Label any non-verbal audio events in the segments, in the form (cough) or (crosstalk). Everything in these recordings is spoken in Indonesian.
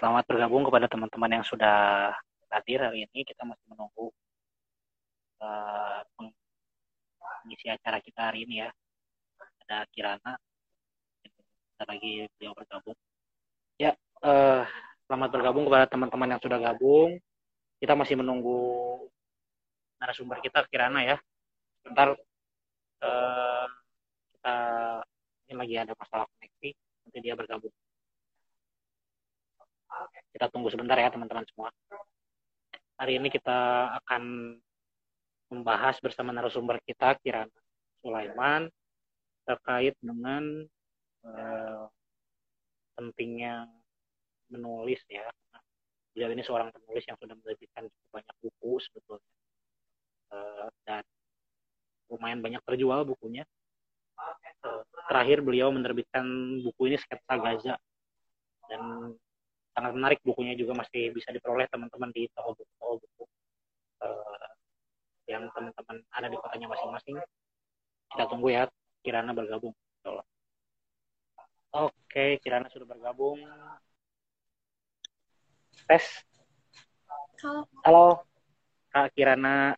Selamat bergabung kepada teman-teman yang sudah hadir hari ini. Kita masih menunggu uh, pengisi acara kita hari ini ya. Ada Kirana. Kita lagi beliau bergabung. Ya, uh, selamat bergabung kepada teman-teman yang sudah gabung. Kita masih menunggu narasumber kita Kirana ya. Sebentar uh, kita ini lagi ada masalah koneksi. Nanti dia bergabung. Kita tunggu sebentar ya teman-teman semua. Hari ini kita akan membahas bersama narasumber kita Kirana Sulaiman terkait dengan uh, pentingnya menulis ya. Beliau ini seorang penulis yang sudah menerbitkan cukup banyak buku sebetulnya uh, dan lumayan banyak terjual bukunya. Terakhir beliau menerbitkan buku ini sketsa Gaza dan sangat menarik bukunya juga masih bisa diperoleh teman-teman di toko buku toko buku. Uh, yang teman-teman ada di kotanya masing-masing. Kita tunggu ya Kirana bergabung. Oke Kirana sudah bergabung. Tes? Halo. Halo Kak Kirana.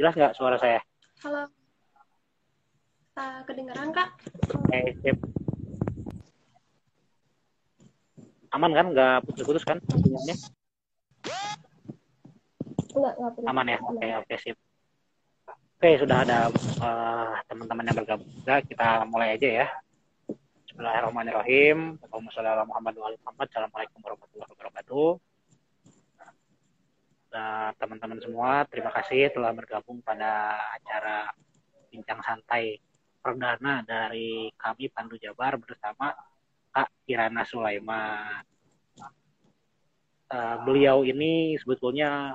Jelas nggak suara saya? Halo. Uh, kedengeran kak? Oke sip aman kan? Nggak putus-putus kan sinyalnya enggak enggak perlu aman ya? Oke oke sip. Oke sudah ada uh, teman-teman yang bergabung kita mulai aja ya. Bismillahirrahmanirrahim. Assalamualaikum warahmatullahi wabarakatuh. Nah, teman-teman semua terima kasih telah bergabung pada acara bincang santai perdana dari kami Pandu Jabar bersama Kak Kirana Sulaiman. Uh, beliau ini sebetulnya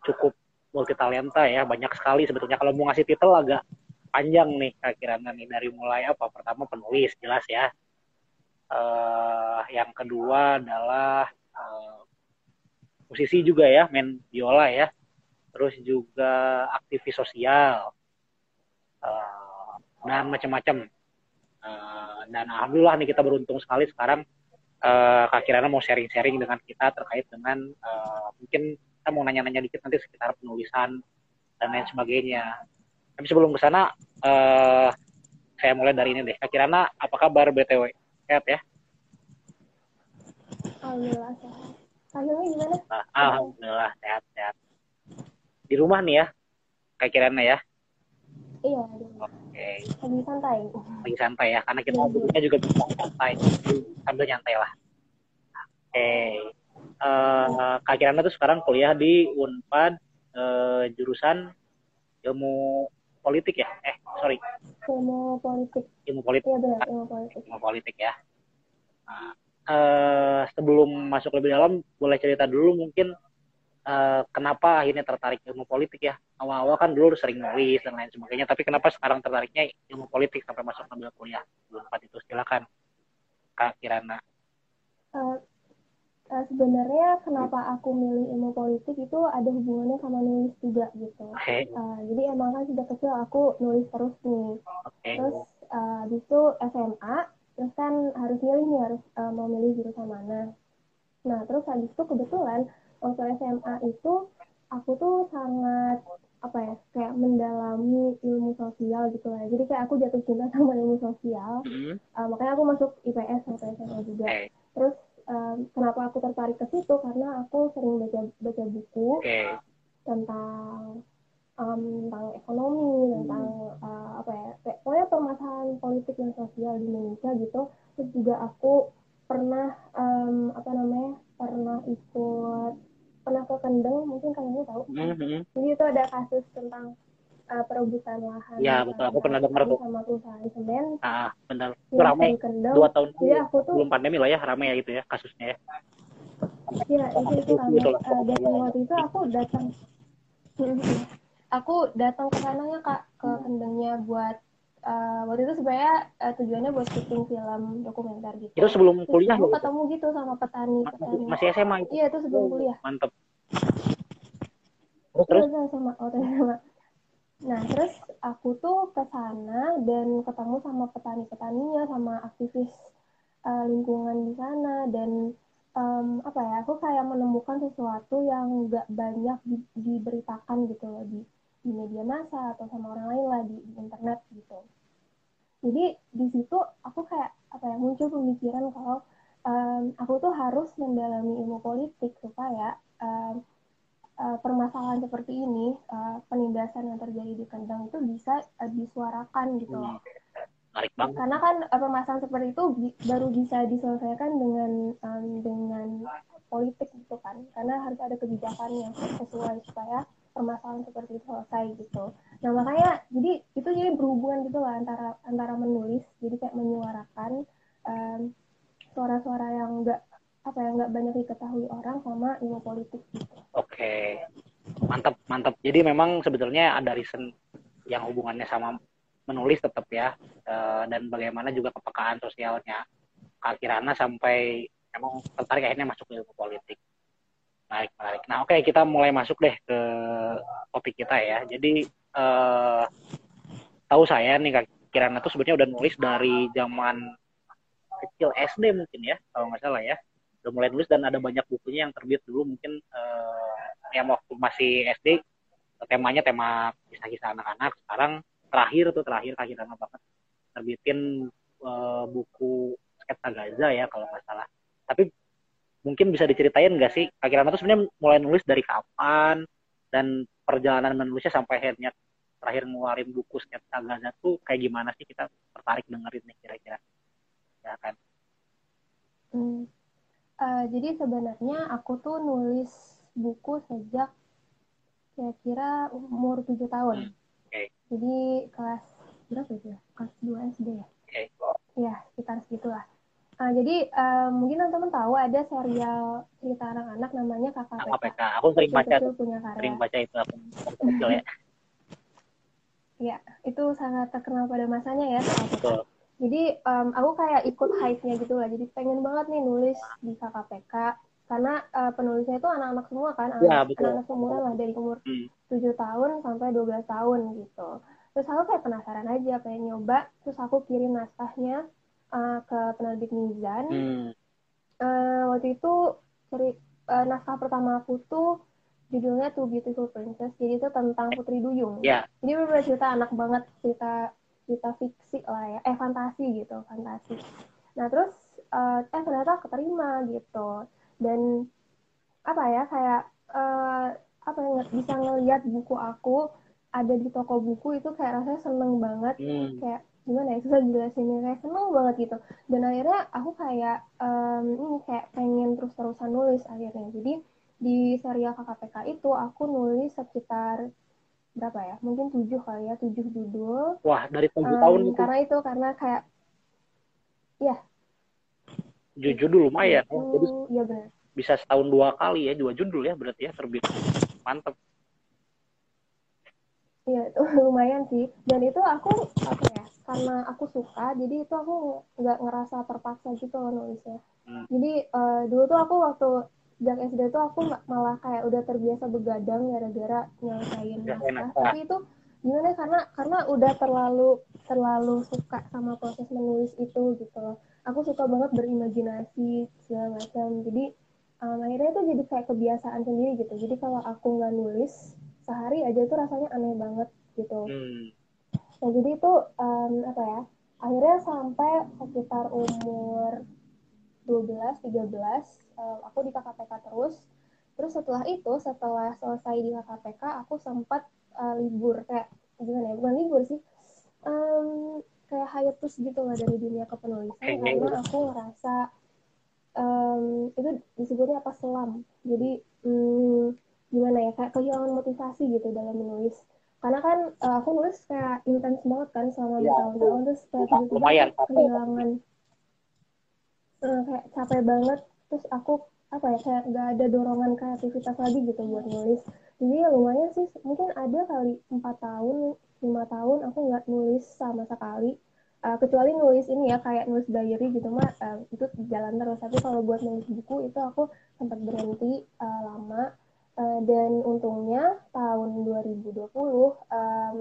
cukup multi talenta ya, banyak sekali sebetulnya. Kalau mau ngasih titel agak panjang nih Kak Kirana nih dari mulai apa? Pertama penulis jelas ya. Uh, yang kedua adalah uh, musisi juga ya, main biola ya. Terus juga aktivis sosial uh, dan macam-macam Uh, dan alhamdulillah nih kita beruntung sekali sekarang uh, Kak Kirana mau sharing-sharing dengan kita terkait dengan uh, mungkin kita mau nanya-nanya dikit nanti sekitar penulisan dan lain sebagainya. Tapi sebelum ke sana uh, saya mulai dari ini deh. Kak Kirana, apa kabar BTW? Sehat ya? alhamdulillah sehat Alhamdulillah gimana Nah, alhamdulillah sehat-sehat. Di rumah nih ya, Kak Kirana ya? Iya di rumah. Oke. lagi santai. Lagi santai ya karena kita ngobrolnya juga bisa santai. Sambil nyantai lah. Oke. Uh, Kak Kirana tuh sekarang kuliah di Unpad uh, jurusan ilmu politik ya? Eh sorry. Ilmu politik. Ilmu politik. Iya benar ilmu politik. Ilmu politik ya. Nah, uh, sebelum masuk lebih dalam boleh cerita dulu mungkin uh, kenapa akhirnya tertarik ilmu politik ya? Awal-awal kan dulu sering nulis dan lain sebagainya tapi kenapa sekarang tertariknya ilmu politik sampai masuk ambil kuliah? Empat itu silakan kak Kirana. Uh, uh, sebenarnya kenapa aku milih ilmu politik itu ada hubungannya sama nulis juga gitu. Okay. uh, jadi emang kan sejak kecil aku nulis terus nih. Okay. terus uh, di itu SMA terus kan harus milih nih harus uh, mau milih jurusan mana. Nah terus habis itu kebetulan waktu SMA itu aku tuh sangat apa ya kayak mendalami ilmu sosial gitu lah jadi kayak aku jatuh cinta (laughs) sama ilmu sosial mm-hmm. uh, makanya aku masuk IPS atau SMA juga okay. terus um, kenapa aku tertarik ke situ karena aku sering baca baca buku okay. tentang um, tentang ekonomi hmm. tentang uh, apa ya kayak pokoknya permasalahan politik dan sosial di Indonesia gitu terus juga aku pernah um, apa namanya pernah ikut pernah ke Kendeng mungkin kalian tahu mm-hmm. jadi itu ada kasus tentang uh, perebutan lahan. Ya betul. Aku pernah dengar tuh. Sama perusahaan semen. Ah benar ya, ramai dua tahun ya, aku tuh, belum pandemi lah ya ramai ya gitu ya kasusnya ya. Iya, itu itu ramai. Uh, dan waktu itu aku datang, (laughs) aku datang ke sana ya kak ke kendengnya buat uh, waktu itu sebenarnya uh, tujuannya buat syuting film dokumenter gitu. Itu sebelum kuliah Terus aku ketemu gitu sama petani, petani. Masih SMA itu? Iya, itu sebelum kuliah. Mantep. Terus, terus? Iya, sama, oh, sama. Nah, terus aku tuh ke sana dan ketemu sama petani-petaninya, sama aktivis uh, lingkungan di sana dan um, apa ya aku kayak menemukan sesuatu yang nggak banyak di, diberitakan gitu loh di di media massa atau sama orang lain lah di, di internet gitu jadi di situ aku kayak apa ya muncul pemikiran kalau um, aku tuh harus mendalami ilmu politik supaya um, uh, permasalahan seperti ini uh, penindasan yang terjadi di Kendang itu bisa uh, disuarakan gitu loh menarik banget. Karena kan uh, permasalahan seperti itu bi baru bisa diselesaikan dengan um, dengan politik gitu kan. Karena harus ada kebijakan yang sesuai supaya permasalahan seperti itu selesai gitu. Nah makanya jadi itu jadi berhubungan gitu lah antara antara menulis jadi kayak menyuarakan suara suara-suara yang enggak apa yang nggak banyak diketahui orang sama ilmu politik gitu. Oke, mantap mantap. Jadi memang sebetulnya ada reason yang hubungannya sama menulis tetap ya uh, dan bagaimana juga kepekaan sosialnya Kak Kirana sampai emang tertarik akhirnya masuk ke ilmu politik menarik nah oke okay, kita mulai masuk deh ke topik kita ya. Jadi uh, tahu saya nih Kak Kirana tuh sebetulnya udah nulis dari zaman kecil SD mungkin ya kalau nggak salah ya. Udah mulai nulis dan ada banyak bukunya yang terbit dulu mungkin uh, yang waktu masih SD temanya tema kisah-kisah anak-anak. Sekarang terakhir tuh terakhir kaki lama banget terbitin uh, buku sketsa Gaza ya kalau nggak salah. Tapi mungkin bisa diceritain nggak sih lama tuh sebenarnya mulai nulis dari kapan dan perjalanan menulisnya sampai akhirnya terakhir ngeluarin buku sketsa Gaza tuh kayak gimana sih kita tertarik dengerin nih kira-kira ya kan hmm. uh, jadi sebenarnya aku tuh nulis buku sejak kira-kira umur tujuh tahun hmm Okay. Jadi kelas berapa itu ya? Kelas 2 SD ya? Okay. Ya, sekitar segitulah. Uh, jadi uh, mungkin teman-teman tahu ada serial cerita anak-anak namanya Kakak Kakak PK. Aku sering baca tuh. Punya karya. Sering baca itu aku kecil ya. Ya, itu sangat terkenal pada masanya ya. Betul. Jadi um, aku kayak ikut hype-nya gitu lah. Jadi pengen banget nih nulis di KKPK karena uh, penulisnya itu anak-anak semua kan ya, anak-anak seumuran lah dari umur hmm. 7 tahun sampai 12 tahun gitu terus aku kayak penasaran aja pengen nyoba terus aku kirim naskahnya uh, ke penerbit Mizan hmm. uh, waktu itu ceri uh, naskah pertama aku tuh judulnya Two Beautiful Princess jadi itu tentang Putri Duyung yeah. jadi benar cerita anak banget cerita cerita fiksi lah ya eh fantasi gitu fantasi nah terus uh, eh ternyata keterima gitu dan apa ya kayak uh, apa ya bisa ngelihat buku aku ada di toko buku itu kayak rasanya seneng banget hmm. kayak gimana ya susah jelasinnya kayak seneng banget gitu. Dan akhirnya aku kayak um, ini kayak pengen terus-terusan nulis akhirnya. Jadi di serial KKPK itu aku nulis sekitar berapa ya? Mungkin tujuh kali ya tujuh judul. Wah dari tujuh um, tahun itu? karena itu karena kayak ya tujuh judul lumayan itu, jadi iya benar bisa setahun dua kali ya dua judul ya berarti ya terbit. Mantep. Iya itu (laughs) lumayan sih. Dan itu aku apa ya karena aku suka jadi itu aku nggak ngerasa terpaksa gitu loh nulisnya. Hmm. jadi uh, dulu tuh aku waktu sejak SD tuh aku malah kayak udah terbiasa begadang gara-gara nyelesain naskah tapi itu gimana? Karena karena udah terlalu terlalu suka sama proses menulis itu gitu loh. Aku suka banget berimajinasi segala macam. Jadi um, akhirnya itu jadi kayak kebiasaan sendiri gitu. Jadi kalau aku nggak nulis sehari aja itu rasanya aneh banget gitu. Hmm. Nah jadi itu um, apa ya akhirnya sampai sekitar umur 12 13 um, aku di KKPK terus. Terus setelah itu setelah selesai di KKPK aku sempat uh, libur. Kayak gimana ya bukan libur sih um, kayak hiatus gitu lah dari dunia kepenulisan karena aku ngerasa um, itu disebutnya apa selam. Jadi um, gimana ya kayak kehilangan motivasi gitu dalam menulis karena kan uh, aku nulis kayak intens banget kan selama ya, tahun-tahun terus kayak tiba-tiba kehilangan uh, kayak capek banget terus aku apa ya kayak gak ada dorongan kreativitas lagi gitu buat nulis. Jadi ya lumayan sih mungkin ada kali empat tahun lima tahun aku nggak nulis sama sekali. Uh, kecuali nulis ini ya kayak nulis diary gitu mah uh, itu jalan terus. Tapi kalau buat nulis buku itu aku sempat berhenti uh, lama uh, dan untungnya tahun 2020 um,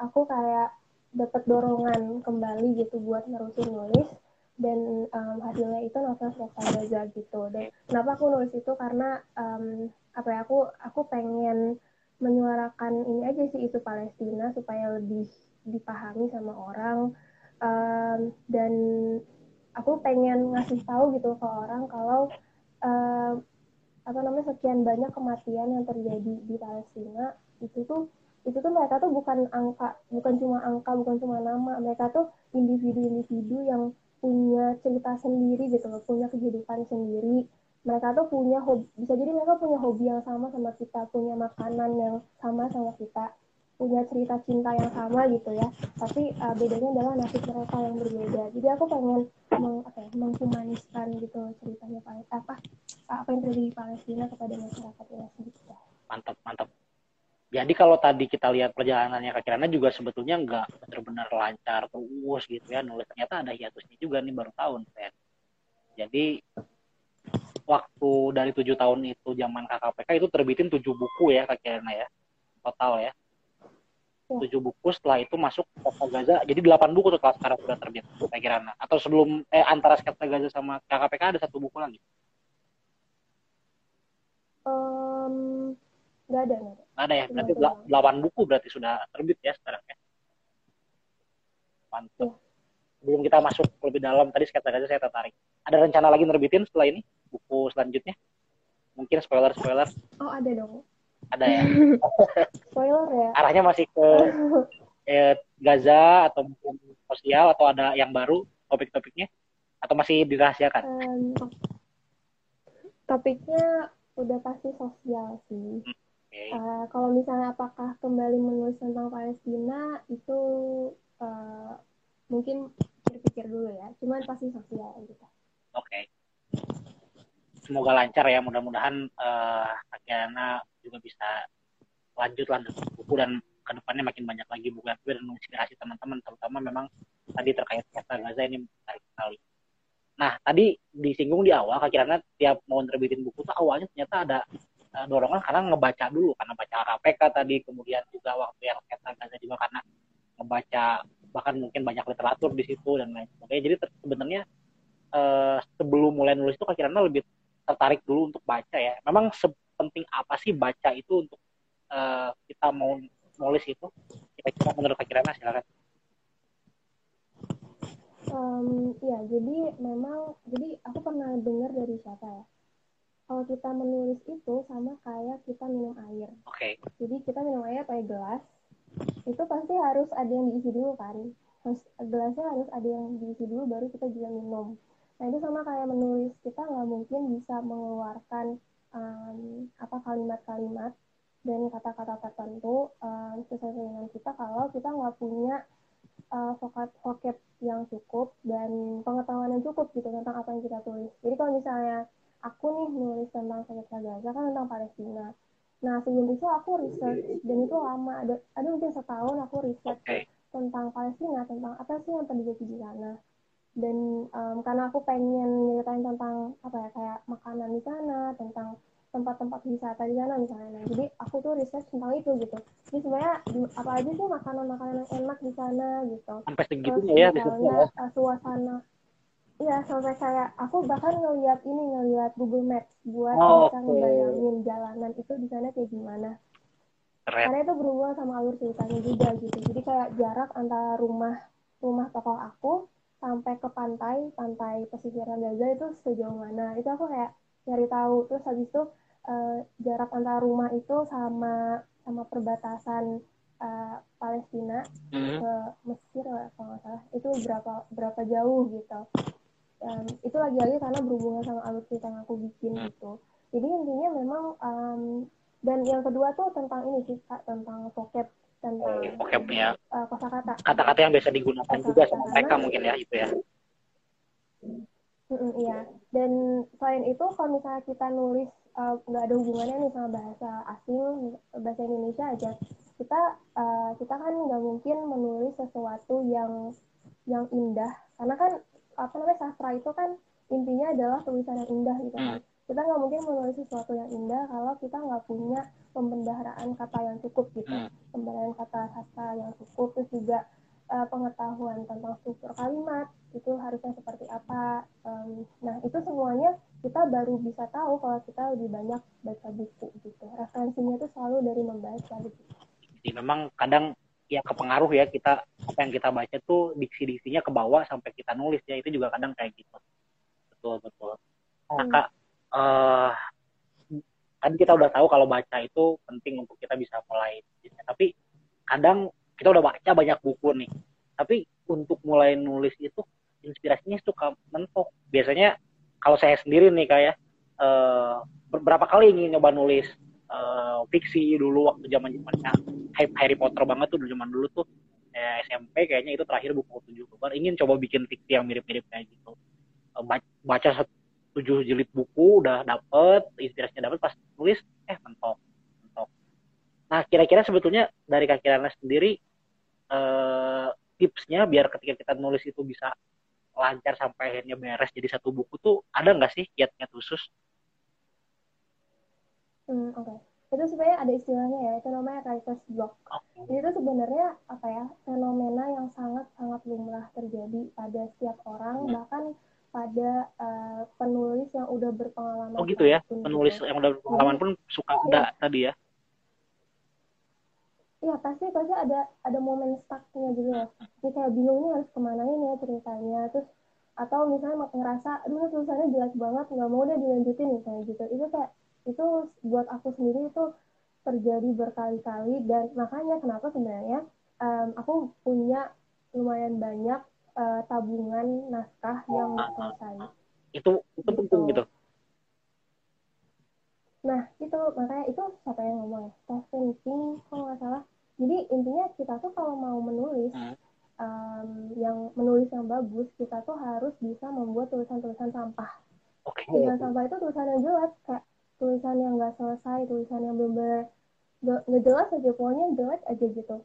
aku kayak dapat dorongan kembali gitu buat nerusin nulis. Dan um, hasilnya itu novel Sketsa Gaza gitu. Dan kenapa aku nulis itu? Karena um, apa ya aku aku pengen menyuarakan ini aja sih itu Palestina supaya lebih dipahami sama orang. Um, dan aku pengen ngasih tahu gitu ke orang kalau um, apa namanya sekian banyak kematian yang terjadi di Palestina itu tuh itu tuh mereka tuh bukan angka bukan cuma angka bukan cuma nama mereka tuh individu-individu yang punya cerita sendiri gitu loh punya kehidupan sendiri. Mereka tuh punya hobi bisa jadi mereka punya hobi yang sama sama kita punya makanan yang sama sama kita punya cerita cinta yang sama gitu ya. Tapi uh, bedanya adalah nasib mereka yang berbeda. Jadi aku pengen meng, apa ya, menghumaniskan gitu ceritanya apa apa yang terjadi di Palestina kepada masyarakat Indonesia gitu. mantap mantap. Jadi kalau tadi kita lihat perjalanannya Kak Kirana juga sebetulnya nggak benar-benar lancar terus gitu ya nulis. Ternyata ada hiatusnya juga nih baru tahun kan jadi waktu dari tujuh tahun itu zaman KKPK itu terbitin tujuh buku ya Kak Kirana ya total ya tujuh buku setelah itu masuk Sketsa Gaza. Jadi delapan buku setelah sekarang sudah terbit saya kira. Atau sebelum eh antara Sketsa Gaza sama KKPK ada satu buku lagi? Um, nggak ada nggak ada. Ada ya? Berarti delapan buku berarti sudah terbit ya sekarang ya? Mantap ya. sebelum kita masuk lebih dalam tadi Sketsa Gaza saya tertarik. Ada rencana lagi nerbitin setelah ini? Buku selanjutnya? Mungkin spoiler spoiler oh ada dong ada ya? (laughs) Spoiler ya? Arahnya masih ke eh, Gaza atau mungkin sosial atau ada yang baru topik-topiknya? Atau masih dirahasiakan? Um, topiknya udah pasti sosial sih. Okay. uh, kalau misalnya apakah kembali menulis tentang Palestina itu uh, mungkin pikir-pikir dulu ya. Cuman pasti sosial gitu. Oke. Okay semoga lancar ya. Mudah-mudahan uh, Akiana juga bisa lanjut lanjut buku dan ke depannya makin banyak lagi buku yang dan menginspirasi teman-teman terutama memang tadi terkait kata Gaza ini menarik sekali. Nah tadi disinggung di awal Kirana tiap mau terbitin buku tuh awalnya ternyata ada uh, dorongan karena ngebaca dulu karena baca KPK tadi kemudian juga waktu yang kata Gaza juga karena ngebaca bahkan mungkin banyak literatur di situ dan lain sebagainya. Jadi sebenarnya uh, sebelum mulai nulis itu Kirana lebih tertarik dulu untuk baca ya. Memang sepenting apa sih baca itu untuk uh, kita mau nulis itu? Kira-kira menurut Kak Kirana silakan. Um, ya, jadi memang, jadi aku pernah dengar dari siapa ya, kalau kita menulis itu sama kayak kita minum air. Oke. Okay. Jadi kita minum air pakai gelas, itu pasti harus ada yang diisi dulu kan. Harus, gelasnya harus ada yang diisi dulu baru kita juga minum. Nah itu sama kayak menulis kita nggak mungkin bisa mengeluarkan um, apa kalimat-kalimat dan kata-kata tertentu um, sesuai dengan kita kalau kita nggak punya uh, vokat vocab yang cukup dan pengetahuan yang cukup gitu tentang apa yang kita tulis. Jadi kalau misalnya aku nih nulis tentang sakit Gaza kan tentang Palestina. Nah sebelum itu aku research dan itu lama ada ada mungkin setahun aku research okay. tentang Palestina tentang apa sih yang terjadi di sana dan um, karena aku pengen nyeritain tentang apa ya kayak makanan di sana tentang tempat-tempat wisata di sana misalnya nah, jadi aku tuh research tentang itu gitu jadi sebenarnya apa aja sih makanan-makanan yang enak di sana gitu sampai segitunya ya misalnya ya. Uh, suasana iya sampai kayak aku bahkan ngeliat ini ngeliat Google Maps buat oh, bisa okay. ngebayangin jalanan itu di sana kayak gimana Keren. karena itu berhubungan sama alur ceritanya juga gitu jadi kayak jarak antara rumah rumah tokoh aku sampai ke pantai pantai pesisiran Gaza itu sejauh mana. Itu aku kayak nyari tahu. Terus habis itu uh, jarak antara rumah itu sama sama perbatasan uh, Palestina mm-hmm. ke Mesir lah kalau nggak salah. Itu berapa berapa jauh gitu. Um, itu lagi-lagi karena berhubungan sama alur cerita yang aku bikin mm. gitu. Jadi intinya memang um, dan yang kedua tuh tentang ini sih kak tentang vocab tentang ya uh, kosakata. Kata-kata yang biasa digunakan kata juga sama mereka mungkin ya itu ya. Mm iya. Dan selain itu kalau misalnya kita nulis eh, nggak uh, ada hubungannya nih sama bahasa asing bahasa Indonesia aja kita uh, kita kan nggak mungkin menulis sesuatu yang yang indah. Karena kan apa namanya sastra itu kan intinya adalah tulisan yang indah gitu kan. Hmm. Kita nggak mungkin menulis sesuatu yang indah kalau kita nggak punya pembendaharaan kata yang cukup gitu hmm. pembendaharaan kata sastra yang cukup terus juga uh, pengetahuan tentang struktur kalimat itu harusnya seperti apa. Um, nah itu semuanya kita baru bisa tahu kalau kita lebih banyak baca buku gitu. Referensinya itu selalu dari membaca gitu. Jadi memang kadang ya kepengaruh ya kita apa yang kita baca tuh diksi-diksinya ke bawah sampai kita nulis ya itu juga kadang kayak gitu. Betul betul. Nah hmm. kak, uh, kan kita udah tahu kalau baca itu penting untuk kita bisa mulai. Tapi kadang kita udah baca banyak buku nih. Tapi untuk mulai nulis itu inspirasinya suka mentok. Biasanya kalau saya sendiri nih kayak uh, beberapa kali ingin nyoba nulis uh, fiksi dulu waktu zaman zamannya Harry Potter banget tuh zaman dulu tuh. Ya, SMP kayaknya itu terakhir buku tujuh ingin coba bikin fiksi yang mirip-mirip kayak gitu. Uh, baca tujuh jilid buku udah dapet inspirasinya dapet pas nulis eh mentok mentok nah kira-kira sebetulnya dari kaki sendiri uh, tipsnya biar ketika kita nulis itu bisa lancar sampai akhirnya beres jadi satu buku tuh ada nggak sih kiat-kiat khusus? Hmm, Oke, okay. itu sebenarnya ada istilahnya ya, itu namanya writer's block. Okay. Jadi itu sebenarnya apa ya fenomena yang sangat-sangat lumrah terjadi pada setiap orang, hmm. bahkan pada uh, penulis yang udah berpengalaman. Oh gitu ya, penulis gitu. yang udah berpengalaman pun suka ada tadi ya? Iya pasti pasti ada ada momen stucknya gitu loh. Jadi kayak bingung nih harus ke mana ini ya ceritanya. Terus atau misalnya ngerasa, aduh tulisannya jelek banget, nggak mau deh dilanjutin misalnya gitu. Itu kayak itu buat aku sendiri itu terjadi berkali-kali dan makanya kenapa sebenarnya um, aku punya lumayan banyak uh, tabungan naskah yang nggak selesai. Itu itu penting gitu. gitu. Nah, itu makanya itu siapa yang ngomong ya? Stephen King, kalau nggak salah. Jadi intinya kita tuh kalau mau menulis, hmm. um, yang menulis yang bagus, kita tuh harus bisa membuat tulisan-tulisan sampah. Okay. Tulisan sampah itu tulisan yang jelek, kayak tulisan yang nggak selesai, tulisan yang benar-benar nggak jelas aja, pokoknya jelek aja gitu.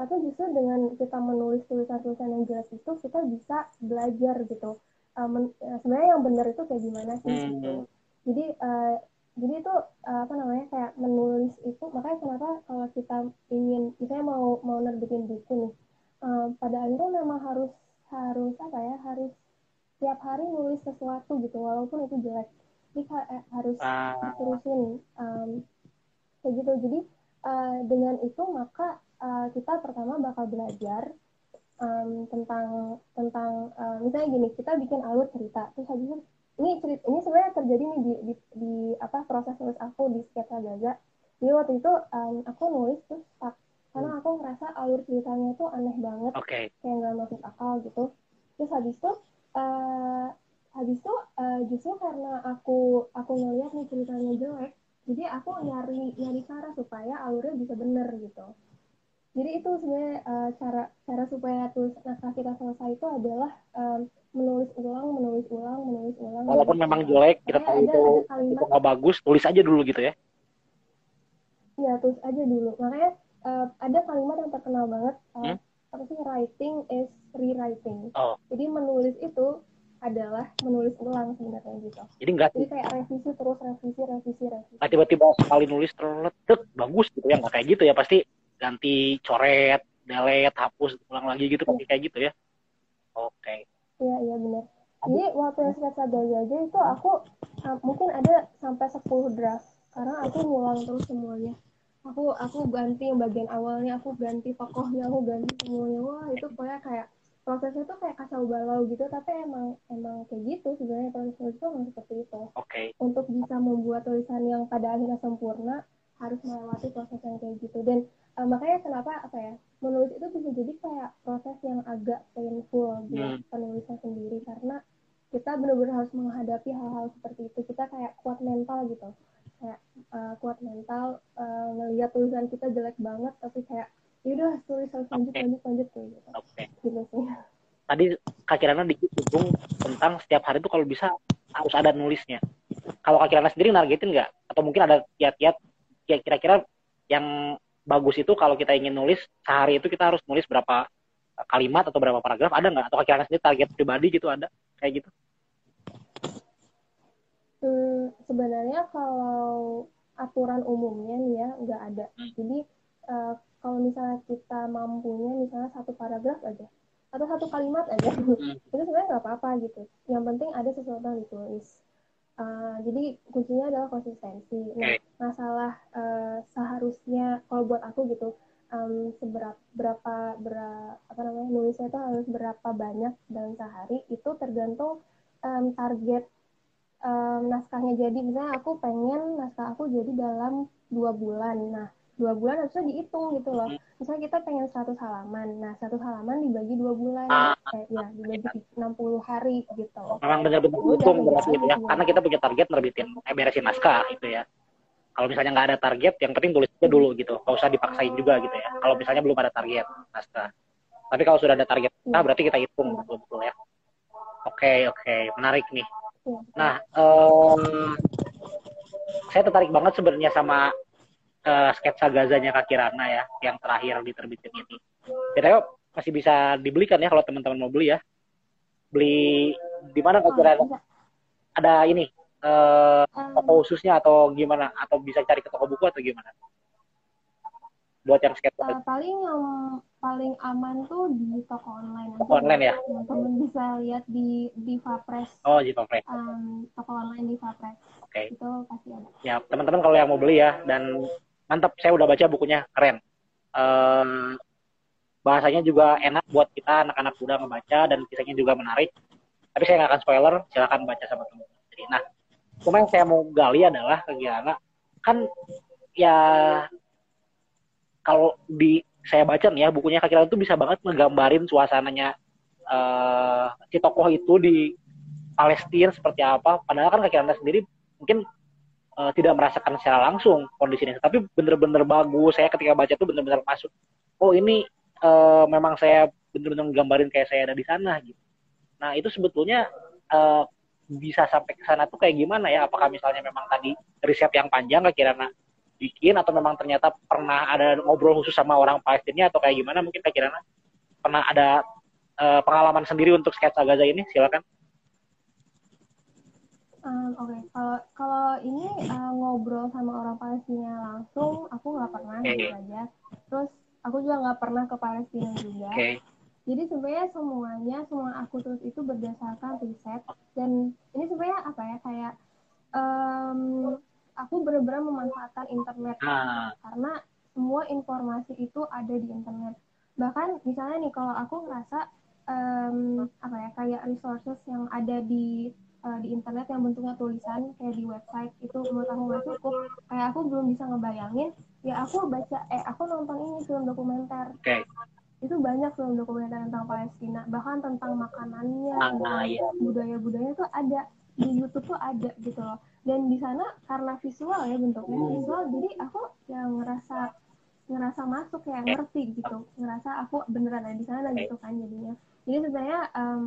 Tapi justru dengan kita menulis tulisan-tulisan yang jelas itu, kita bisa belajar gitu. Um, sebenarnya yang benar itu kayak gimana sih gitu. Jadi uh, jadi itu uh, apa namanya kayak menulis itu makanya kenapa kalau kita ingin misalnya mau mau nerbitin buku nih uh, pada akhirnya memang harus harus apa ya harus tiap hari nulis sesuatu gitu walaupun itu jelek jadi eh, harus uh. diterusin um, kayak gitu jadi uh, dengan itu maka uh, kita pertama bakal belajar um, tentang tentang uh, misalnya gini kita bikin alur cerita terus habis itu ini cerita ini sebenarnya terjadi nih di, di, di apa proses nulis aku di sketsa Gaza jadi waktu itu um, aku nulis terus stuck karena hmm. aku ngerasa alur ceritanya tuh aneh banget okay. kayak nggak masuk akal gitu terus habis itu uh, habis itu uh, justru karena aku aku ngeliat nih ceritanya jelek jadi aku nyari nyari cara supaya alurnya bisa bener gitu jadi itu sebenarnya uh, cara cara supaya tulis naskah kita selesai itu adalah um, menulis ulang, menulis ulang, menulis ulang. Walaupun menulis memang jelek, kita tahu itu itu nggak bagus, tulis aja dulu gitu ya? Iya, tulis aja dulu. Makanya uh, ada kalimat yang terkenal banget, uh, hmm? apa sih writing is rewriting. Oh. Jadi menulis itu adalah menulis ulang sebenarnya gitu. Jadi enggak Jadi kayak revisi terus revisi revisi revisi. Nah, tiba-tiba sekali nulis terletet bagus gitu ya nggak kayak gitu ya pasti ganti coret, delete, hapus, ulang lagi gitu pasti kayak gitu ya. Oke. Okay. Iya iya benar. Jadi waktu yang sketsa Gaza aja itu aku uh, mungkin ada sampai 10 draft karena aku ngulang terus semuanya. Aku aku ganti yang bagian awalnya, aku ganti tokohnya, aku ganti semuanya. Wah itu pokoknya kayak prosesnya tuh kayak kacau balau gitu tapi emang emang kayak gitu sebenarnya proses nulis itu emang seperti itu. Oke. Okay. Untuk bisa membuat tulisan yang pada akhirnya sempurna harus melewati proses yang kayak gitu dan uh, makanya kenapa apa ya menulis itu bisa jadi kayak proses yang agak painful buat hmm. penulisnya sendiri. Karena kita benar-benar harus menghadapi hal-hal seperti itu. Kita kayak kuat mental gitu. Kayak uh, kuat mental uh, ngelihat tulisan kita jelek banget tapi kayak yaudah tulis harus lanjut okay. lanjut lanjut kayak gitu. Okay. gitu sih. Tadi kak Kirana dikit tentang setiap hari itu kalau bisa harus ada nulisnya. Kalau kak Kirana sendiri nargetin nggak? Atau mungkin ada kiat-kiat kira-kira yang bagus itu kalau kita ingin nulis sehari itu kita harus nulis berapa kalimat atau berapa paragraf ada nggak? Atau kira sendiri target pribadi gitu ada kayak gitu. Hmm, sebenarnya kalau aturan umumnya nih ya nggak ada. Hmm. jadi uh, kalau misalnya kita mampunya misalnya satu paragraf aja atau satu kalimat aja hmm. (laughs) itu sebenarnya nggak apa-apa gitu. Yang penting ada sesuatu yang ditulis uh, jadi kuncinya adalah konsistensi. Nah masalah uh, seharusnya kalau buat aku gitu um, seberapa berapa berapa apa namanya nulisnya itu harus berapa banyak dalam sehari itu tergantung um, target um, naskahnya. Jadi misalnya aku pengen naskah aku jadi dalam dua bulan. Nah dua bulan harusnya dihitung gitu loh. Misalnya kita pengen 100 halaman nah satu halaman dibagi dua bulan ah, eh, ya dibagi 60 hari gitu. Memang benar-benar dihitung berarti ya karena kita punya target nerbitin eh, beresin naskah gitu ya. Kalau misalnya nggak ada target yang penting tulis aja dulu gitu nggak usah dipaksain juga gitu ya. Kalau misalnya belum ada target naskah. Tapi kalau sudah ada target nah berarti kita hitung betul-betul ya. Oke oke menarik nih. Iya. nah um, saya tertarik banget sebenarnya sama uh, sketsa gazanya Kak Kirana ya yang terakhir diterbitin ini. Kira masih bisa dibelikan ya kalau teman-teman mau beli ya. Beli di mana Kak Kirana? Ada ini uh, toko khususnya atau gimana? Atau bisa cari ke toko buku atau gimana? Buat yang sketsa. Uh, paling yang paling aman tuh di toko online. Toko online ya? Teman bisa lihat di di Fapres oh di Fapres um, toko online di Fapres oke. Okay. itu pasti ada. Ya teman-teman kalau yang mau beli ya dan mantap saya udah baca bukunya keren. Um, bahasanya juga enak buat kita anak-anak muda membaca dan kisahnya juga menarik. Tapi saya nggak akan spoiler silahkan baca sama teman-teman. Jadi nah cuma yang saya mau gali adalah kegiatan kan ya kalau di saya baca nih ya bukunya Kaki itu bisa banget ngegambarin suasananya uh, si tokoh itu di Palestina seperti apa. Padahal kan Kaki sendiri mungkin uh, tidak merasakan secara langsung kondisi ini, tapi bener-bener bagus. Saya ketika baca tuh bener-bener masuk. Oh ini uh, memang saya bener-bener nggambarin kayak saya ada di sana gitu. Nah itu sebetulnya uh, bisa sampai ke sana tuh kayak gimana ya? Apakah misalnya memang tadi riset yang panjang Kirana bikin atau memang ternyata pernah ada ngobrol khusus sama orang Palestina atau kayak gimana? Mungkin Kirana pernah ada uh, pengalaman sendiri untuk sketsa Gaza ini? Silakan. Um, Oke, okay. kalau kalau ini uh, ngobrol sama orang Palestina langsung, aku nggak pernah okay. gitu aja. Terus aku juga nggak pernah ke Palestina juga. Okay. Jadi sebenarnya semuanya, semua aku tulis itu berdasarkan riset dan ini sebenarnya apa ya kayak um, aku benar-benar memanfaatkan internet ah. karena semua informasi itu ada di internet. Bahkan misalnya nih kalau aku ngerasa um, apa ya kayak resources yang ada di uh, di internet yang bentuknya tulisan kayak di website itu menurut aku nggak cukup. Kayak aku belum bisa ngebayangin ya aku baca eh aku nonton ini film dokumenter. Okay itu banyak film dokumenter tentang Palestina bahkan tentang makanannya ah, iya. budaya-budaya tuh ada di YouTube tuh ada gitu loh. Dan di sana karena visual ya bentuknya hmm. visual jadi aku yang ngerasa ngerasa masuk kayak ngerti gitu. Ngerasa aku beneran ada di sana gitu kan jadinya. Jadi sebenarnya um,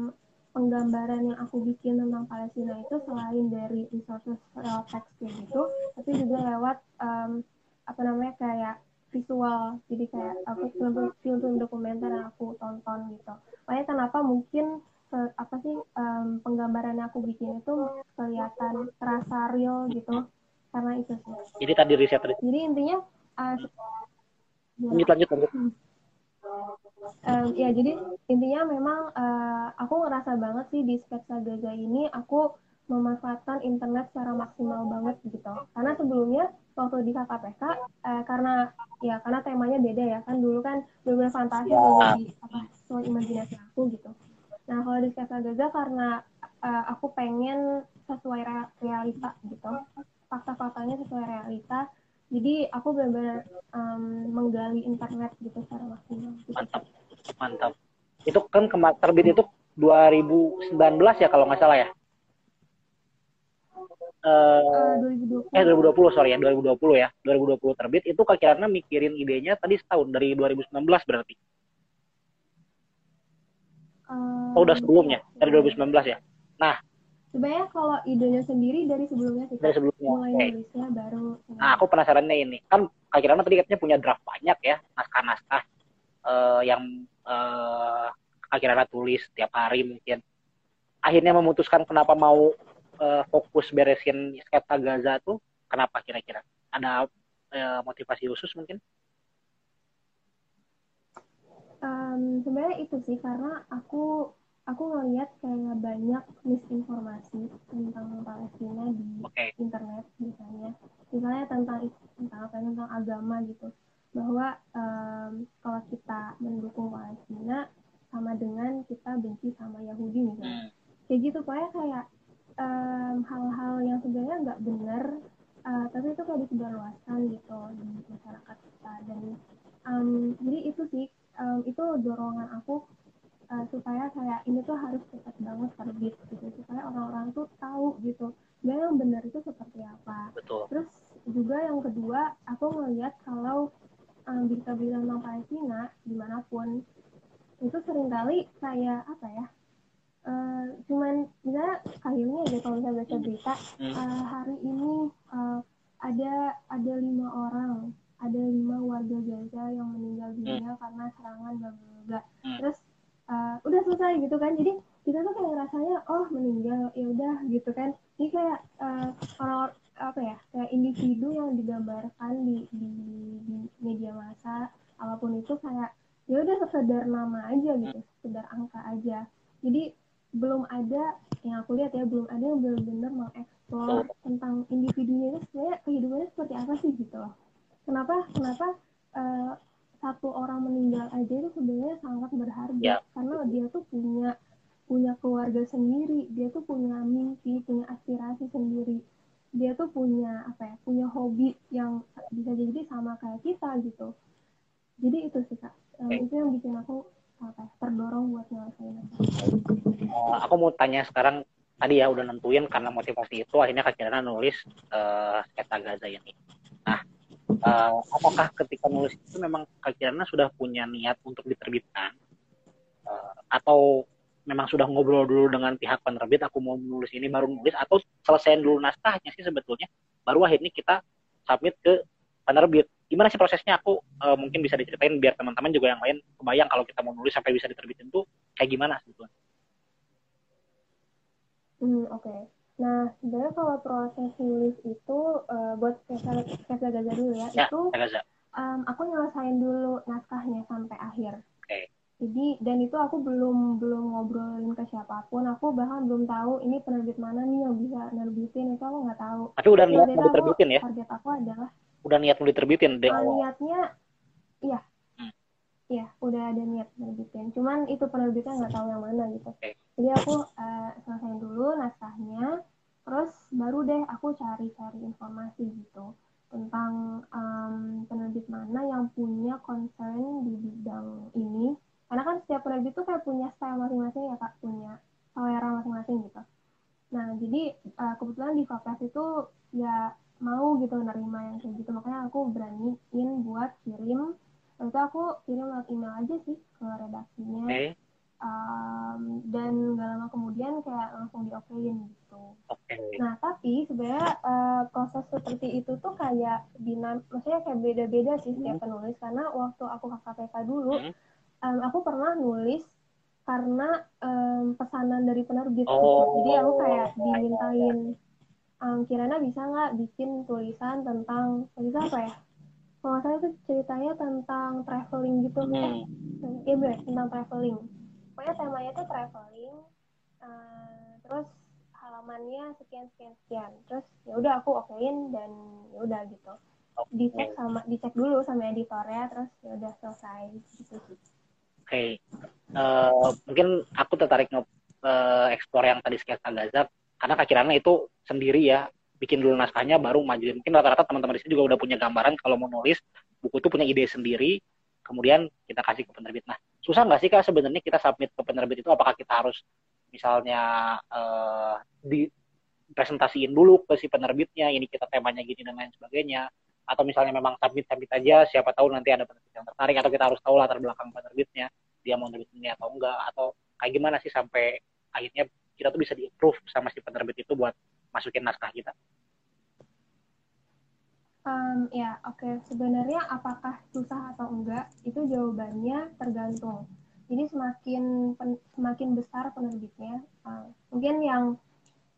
penggambaran yang aku bikin tentang Palestina itu selain dari resources lewat teks gitu tapi juga lewat um, apa namanya kayak visual. Jadi kayak aku film film dokumenter yang aku tonton gitu. Makanya kenapa mungkin apa sih um, penggambaran yang aku bikin itu kelihatan terasa real gitu. Karena itu sih. Jadi tadi riset jadi intinya uh, lanjut lanjut lanjut um, ya jadi intinya memang uh, aku ngerasa banget sih di sketsa Gaza ini aku memanfaatkan internet secara maksimal banget gitu. Karena sebelumnya waktu di KKPK eh, karena ya karena temanya beda ya kan. Dulu kan benar fantasi ya. jadi apa soal imajinasi aku gitu. Nah kalau di Sketsa Gaza karena uh, aku pengen sesuai realita gitu. Fakta-faktanya sesuai realita jadi aku benar-benar um, menggali internet gitu secara maksimal. Mantap. Mantap. Itu kan terbit itu 2019 ya kalau nggak salah ya? Uh, uh, 2020. eh 2020 sorry ya 2020 ya. 2020 terbit itu Kak Kirana mikirin idenya tadi setahun dari 2019 berarti? Uh, oh udah sebelumnya dari 2019 ya? Nah sebenarnya kalau idenya sendiri dari sebelumnya sih dari sebelumnya mulai okay. nulisnya baru nah aku penasarannya ini kan Kak Kirana tadi katanya punya draft banyak ya naskah-naskah uh, yang uh, Kak Kirana tulis setiap hari mungkin akhirnya memutuskan kenapa mau uh, fokus beresin sketsa Gaza tuh kenapa kira-kira? Ada uh, motivasi khusus mungkin? um, sebenarnya itu sih karena aku aku ngeliat kayak banyak misinformasi tentang Palestina di okay. internet misalnya misalnya tentang tentang apa tentang agama gitu bahwa um, kalau kita mendukung Palestina sama dengan kita benci sama Yahudi misalnya hmm. kayak gitu pokoknya kayak hal-hal um, yang sebenarnya nggak benar uh, tapi itu kayak disebarluaskan gitu di masyarakat kita dan um, jadi itu sih um, itu dorongan aku ini tuh harus cepat banget terbit gitu supaya orang-orang tuh tahu gitu dan yang benar itu seperti apa Betul. terus juga yang kedua aku ngeliat kalau um, berita-berita tentang Palestina di mana pun itu sering kali kayak apa ya uh, cuman misalnya kayaknya aja kalau misalnya baca berita uh, hari ini uh, ada ada lima orang ada lima warga Gaza yang meninggal dunia karena serangan bla bla bla terus uh, udah selesai gitu kan jadi kita tuh kayak rasanya oh meninggal ya udah gitu kan ini kayak uh, orang apa ya kayak individu yang digambarkan di, di, di media massa apa pun itu kayak ya udah sekedar nama aja gitu sekedar angka aja jadi belum ada yang aku lihat ya belum ada yang benar-benar mengeksplor tentang individunya itu sebenarnya kehidupannya seperti apa sih gitu loh kenapa kenapa uh, satu orang meninggal aja itu sebenarnya sangat berharga ya. karena dia tuh punya punya keluarga sendiri. Dia tuh punya mimpi punya aspirasi sendiri. Dia tuh punya apa ya punya hobi yang bisa jadi sama kayak kita gitu. Jadi itu sih kak. Um, itu yang bikin aku apa ya, terdorong buat nyelesain uh, aku mau tanya sekarang tadi ya udah nentuin karena motivasi itu akhirnya kak Kirana nulis uh, sketsa Gaza ini. Nah uh, apakah ketika nulis itu memang Kak Kirana sudah punya niat untuk diterbitkan? Uh, atau memang sudah ngobrol dulu dengan pihak penerbit aku mau nulis ini baru nulis atau selesaiin dulu naskahnya sih sebetulnya baru akhirnya kita submit ke penerbit gimana sih prosesnya aku uh, mungkin bisa diceritain biar teman-teman juga yang lain kebayang kalau kita mau nulis sampai bisa diterbitin tuh kayak gimana sebetulnya hmm oke okay. Nah, sebenarnya kalau proses nulis itu uh, buat sketsa Gaza dulu ya, ya itu um, aku nyelesain dulu naskahnya sampai akhir. Jadi dan itu aku belum belum ngobrolin ke siapa pun, aku bahkan belum tahu ini penerbit mana nih yang bisa nerbitin itu aku nggak tahu. Tapi udah niat mau diterbitin ya? Target aku adalah udah niat mau diterbitin deh. Uh, niatnya, iya, hmm. iya udah ada niat nerbitin. Cuman itu penerbitnya nggak tahu yang mana gitu. Okay jadi aku uh, selesaiin dulu naskahnya terus baru deh aku cari-cari informasi gitu tentang um, penerbit mana yang punya concern di bidang ini karena kan setiap penerbit tuh kayak punya style masing-masing ya kak punya selera masing-masing gitu nah jadi uh, kebetulan di Fakas itu ya mau gitu nerima yang kayak gitu makanya aku beraniin buat kirim itu aku kirim lewat email aja sih ke redaksinya okay um, dan gak lama kemudian kayak langsung diokein gitu. Okay. Nah tapi sebenarnya uh, proses seperti itu tuh kayak dinam, maksudnya kayak beda-beda sih setiap hmm. penulis karena waktu aku ke KPK dulu, hmm. Um, aku pernah nulis karena um, pesanan dari penerbit oh. gitu. Jadi aku kayak dimintain, um, Kirana bisa nggak bikin tulisan tentang, bisa apa ya? Kalau saya itu ceritanya tentang traveling gitu, hmm. Iya bener, tentang traveling pokoknya temanya itu traveling uh, terus halamannya sekian sekian sekian terus ya udah aku okein dan ya udah gitu dicek sama dicek dulu sama editornya terus ya udah selesai gitu sih okay. uh, eh, mungkin aku tertarik nge uh, explore yang tadi sketsa Gaza karena kakirannya itu sendiri ya bikin dulu naskahnya baru maju mungkin rata-rata teman-teman di sini juga udah punya gambaran kalau mau nulis buku itu punya ide sendiri kemudian kita kasih ke penerbit. Nah, susah nggak sih kak sebenarnya kita submit ke penerbit itu? Apakah kita harus misalnya uh, di presentasiin dulu ke si penerbitnya, ini kita temanya gini dan lain sebagainya, atau misalnya memang submit submit aja, siapa tahu nanti ada penerbit yang tertarik, atau kita harus tahu latar belakang penerbitnya, dia mau nerbitinnya atau enggak, atau kayak gimana sih sampai akhirnya kita tuh bisa di-approve sama si penerbit itu buat masukin naskah kita. Um, ya, oke. Okay. Sebenarnya apakah susah atau enggak, itu jawabannya tergantung. Jadi semakin semakin besar penerbitnya, uh, mungkin yang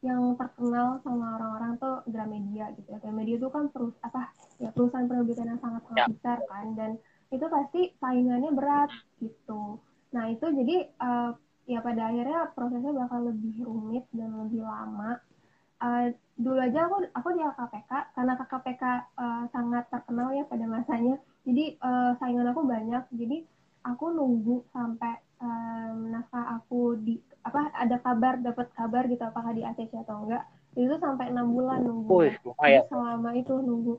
yang terkenal sama orang-orang tuh Gramedia gitu ya. Gramedia itu kan perus apa ya perusahaan penerbitan yang sangat sangat ya. besar kan. Dan itu pasti saingannya berat gitu. Nah itu jadi uh, ya pada akhirnya prosesnya bakal lebih rumit dan lebih lama. Uh, dulu aja aku aku di KKPK karena KKPK uh, sangat terkenal ya pada masanya. Jadi uh, saingan aku banyak. Jadi aku nunggu sampai um, naskah aku di apa ada kabar dapat kabar gitu apakah di ACC atau enggak. Itu sampai enam bulan nunggu. Uy, selama itu nunggu.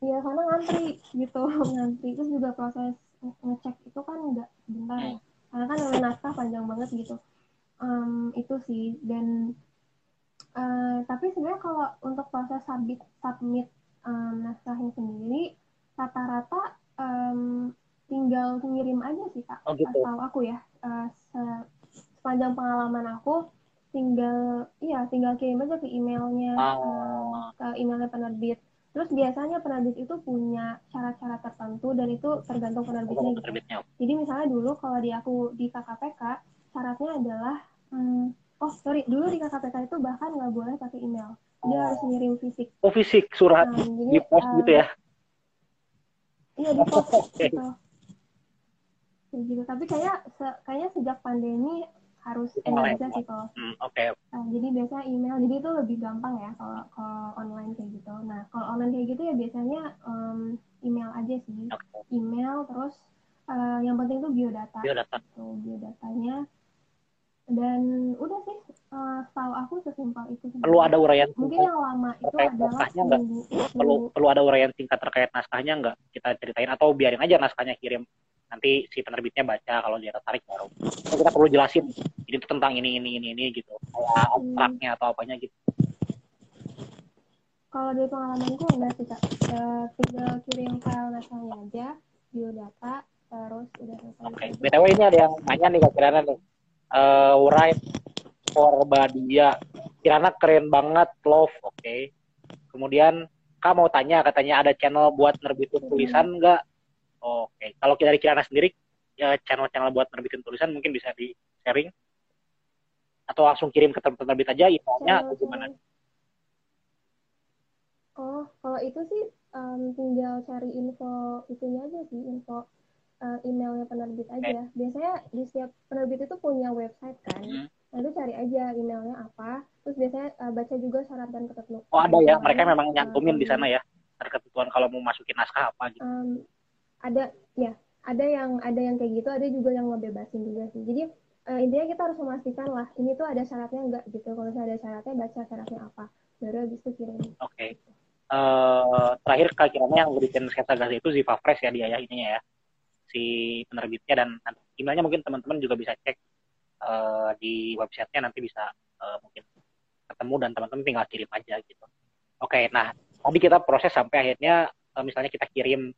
Iya karena ngantri gitu (laughs) ngantri. Terus juga proses ngecek itu kan nggak bentar. Ya karena kan naskah panjang banget gitu. Um, itu sih. Dan uh, tapi sebenarnya kalau untuk proses submit submit um, naskahnya sendiri rata-rata um, tinggal ngirim aja sih kak. Oh, gitu. tahu aku ya uh, sepanjang pengalaman aku tinggal iya tinggal kirim aja ke emailnya oh. ke emailnya penerbit Terus biasanya penerbit itu punya syarat-syarat tertentu dan itu tergantung penerbitnya gitu. Jadi misalnya dulu kalau di aku di KKPK syaratnya adalah hmm, oh sorry dulu di KKPK itu bahkan nggak boleh pakai email. Dia oh. harus ngirim fisik. Oh fisik surat nah, jadi, di pos uh, gitu ya? Iya di pos (laughs) gitu. gitu. Tapi kayak se kayaknya sejak pandemi harus Indonesia sih kalau hmm, oke. Okay. uh, jadi biasanya email jadi itu lebih gampang ya kalau kalau online kayak gitu. Nah kalau online kayak gitu ya biasanya um, email aja sih. Okay. email terus uh, yang penting tuh biodata. Biodata. Tuh biodatanya. Dan udah sih uh, setahu aku sesimpel itu sih. perlu ada uraian mungkin yang lama itu adalah seminggu, perlu perlu ada uraian singkat terkait naskahnya nggak? Kita ceritain atau biarin aja naskahnya kirim nanti si penerbitnya baca kalau dia tertarik baru. So, kita perlu jelasin ini tuh tentang ini ini ini ini gitu. Kayak abstraknya atau apanya gitu. Kalau dari pengalamanku enggak sih kak. E, tinggal kirim file naskahnya aja biodata terus udah selesai. Oke. Okay. btw ini ada yang nanya nih kak Kirana nih. Uh, write for Badia. Kirana keren banget love. Oke. Okay. kemudian kak mau tanya katanya ada channel buat nerbitin tulisan enggak Oke, okay. kalau dari Kirana sendiri, ya channel-channel buat nerbitin tulisan mungkin bisa di sharing atau langsung kirim ke terbit aja emailnya atau gimana? Oh, kalau itu sih um, tinggal cari info itunya aja sih, info uh, emailnya penerbit aja. Okay. Biasanya di setiap penerbit itu punya website kan. Hmm. Nah itu cari aja emailnya apa. Terus biasanya uh, baca juga syarat dan ketentuan. Oh ada ya, mereka memang nyantumin um, di sana ya. Ketentuan kalau mau masukin naskah apa gitu. Um, ada ya ada yang ada yang kayak gitu ada juga yang ngebebasin juga sih. Jadi uh, intinya kita harus memastikan lah ini tuh ada syaratnya enggak gitu. Kalau misalnya ada syaratnya baca syaratnya apa. Baru habis itu kirim. Oke. Okay. uh, eh, terakhir kiranya yang bikin sketsa gas itu Ziva Fresh ya dia ya ininya ya. Si penerbitnya dan emailnya mungkin teman-teman juga bisa cek uh, di websitenya nanti bisa uh, mungkin ketemu dan teman-teman tinggal kirim aja gitu. Oke okay, nah tadi kita proses sampai akhirnya misalnya kita kirim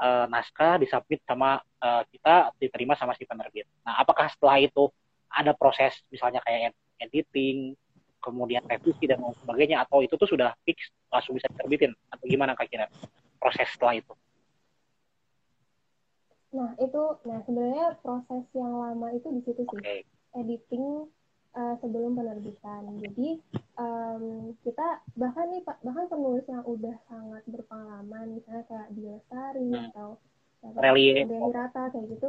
uh, naskah disubmit sama uh, kita diterima sama si penerbit. Nah, apakah setelah itu ada proses misalnya kayak editing, kemudian revisi dan lain sebagainya atau itu tuh sudah fix langsung bisa diterbitin atau gimana kak kira proses setelah itu? Nah, itu nah sebenarnya proses yang lama itu di situ sih. Okay. Editing uh, sebelum penerbitan. Jadi um, kita bahkan nih bahkan penulis yang udah sangat berpengalaman, misalnya kayak di Lestari hmm. atau Relie Hirata kayak gitu,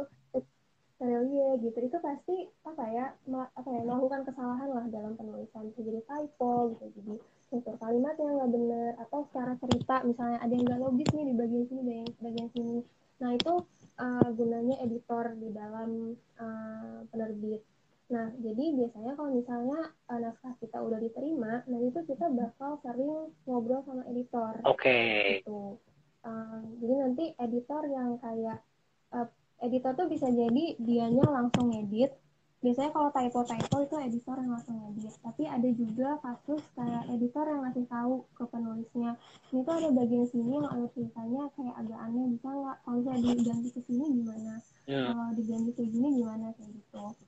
Relie gitu, itu pasti apa ya, apa ya melakukan kesalahan lah dalam penulisan, bisa jadi typo, gitu, jadi struktur kalimat yang nggak benar atau secara cerita misalnya ada yang nggak logis nih di bagian sini, di bagian sini. Nah itu uh, gunanya editor di dalam uh, penerbit Nah, jadi biasanya kalau misalnya uh, naskah kita udah diterima, nah itu kita bakal sering ngobrol sama editor. Oke. Okay. Gitu. Uh, jadi nanti editor yang kayak uh, editor tuh bisa jadi dianya langsung edit. Biasanya kalau typo-typo itu editor yang langsung edit. Tapi ada juga kasus kayak editor yang ngasih tahu ke penulisnya, ini tuh ada bagian sini yang ceritanya kayak agak aneh, bisa nggak? Kalau misalnya diganti ke sini gimana? Yeah. Kalau diganti ke gini gimana kayak gitu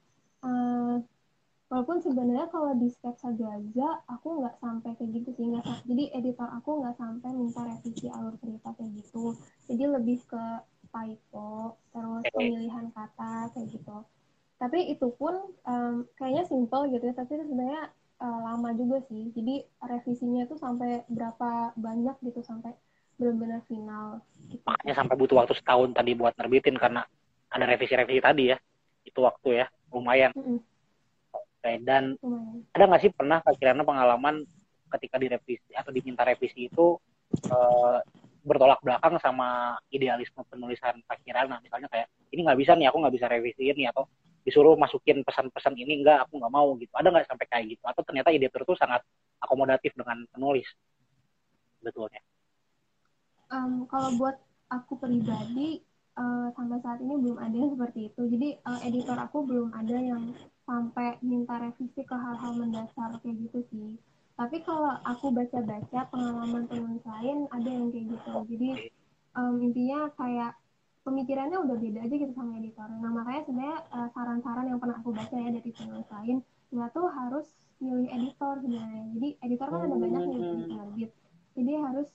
walaupun sebenarnya kalau di sketsa Gaza aku nggak sampai kayak gitu sih nggak jadi editor aku nggak sampai minta revisi alur cerita kayak gitu jadi lebih ke typo terus pemilihan kata kayak gitu tapi itu pun um, kayaknya simple gitu ya tapi sebenarnya uh, lama juga sih jadi revisinya tuh sampai berapa banyak gitu sampai benar-benar final. Gitu. Makanya sampai butuh waktu setahun tadi buat nerbitin karena ada revisi-revisi tadi ya. Itu waktu ya, lumayan. Mm -hmm. Oke, dan lumayan. ada nggak sih pernah kira-kira pengalaman ketika direvisi atau diminta revisi itu uh, bertolak belakang sama idealisme penulisan Kak Kirana? Misalnya kayak ini nggak bisa nih aku nggak bisa revisi ini atau disuruh masukin pesan-pesan ini enggak aku nggak mau gitu. Ada nggak sampai kayak gitu? Atau ternyata ide itu sangat akomodatif dengan penulis? Betulnya. Um, kalau buat aku pribadi uh, sampai saat ini belum ada yang seperti itu. Jadi uh, editor aku belum ada yang sampai minta revisi ke hal-hal mendasar kayak gitu sih tapi kalau aku baca-baca pengalaman teman lain ada yang kayak gitu jadi um, intinya kayak pemikirannya udah beda aja gitu sama editor. Nah makanya sebenarnya uh, saran-saran yang pernah aku baca ya dari channel lain, nggak tuh harus milih editor sebenarnya. Jadi editor kan ada banyak nih di penerbit. Jadi harus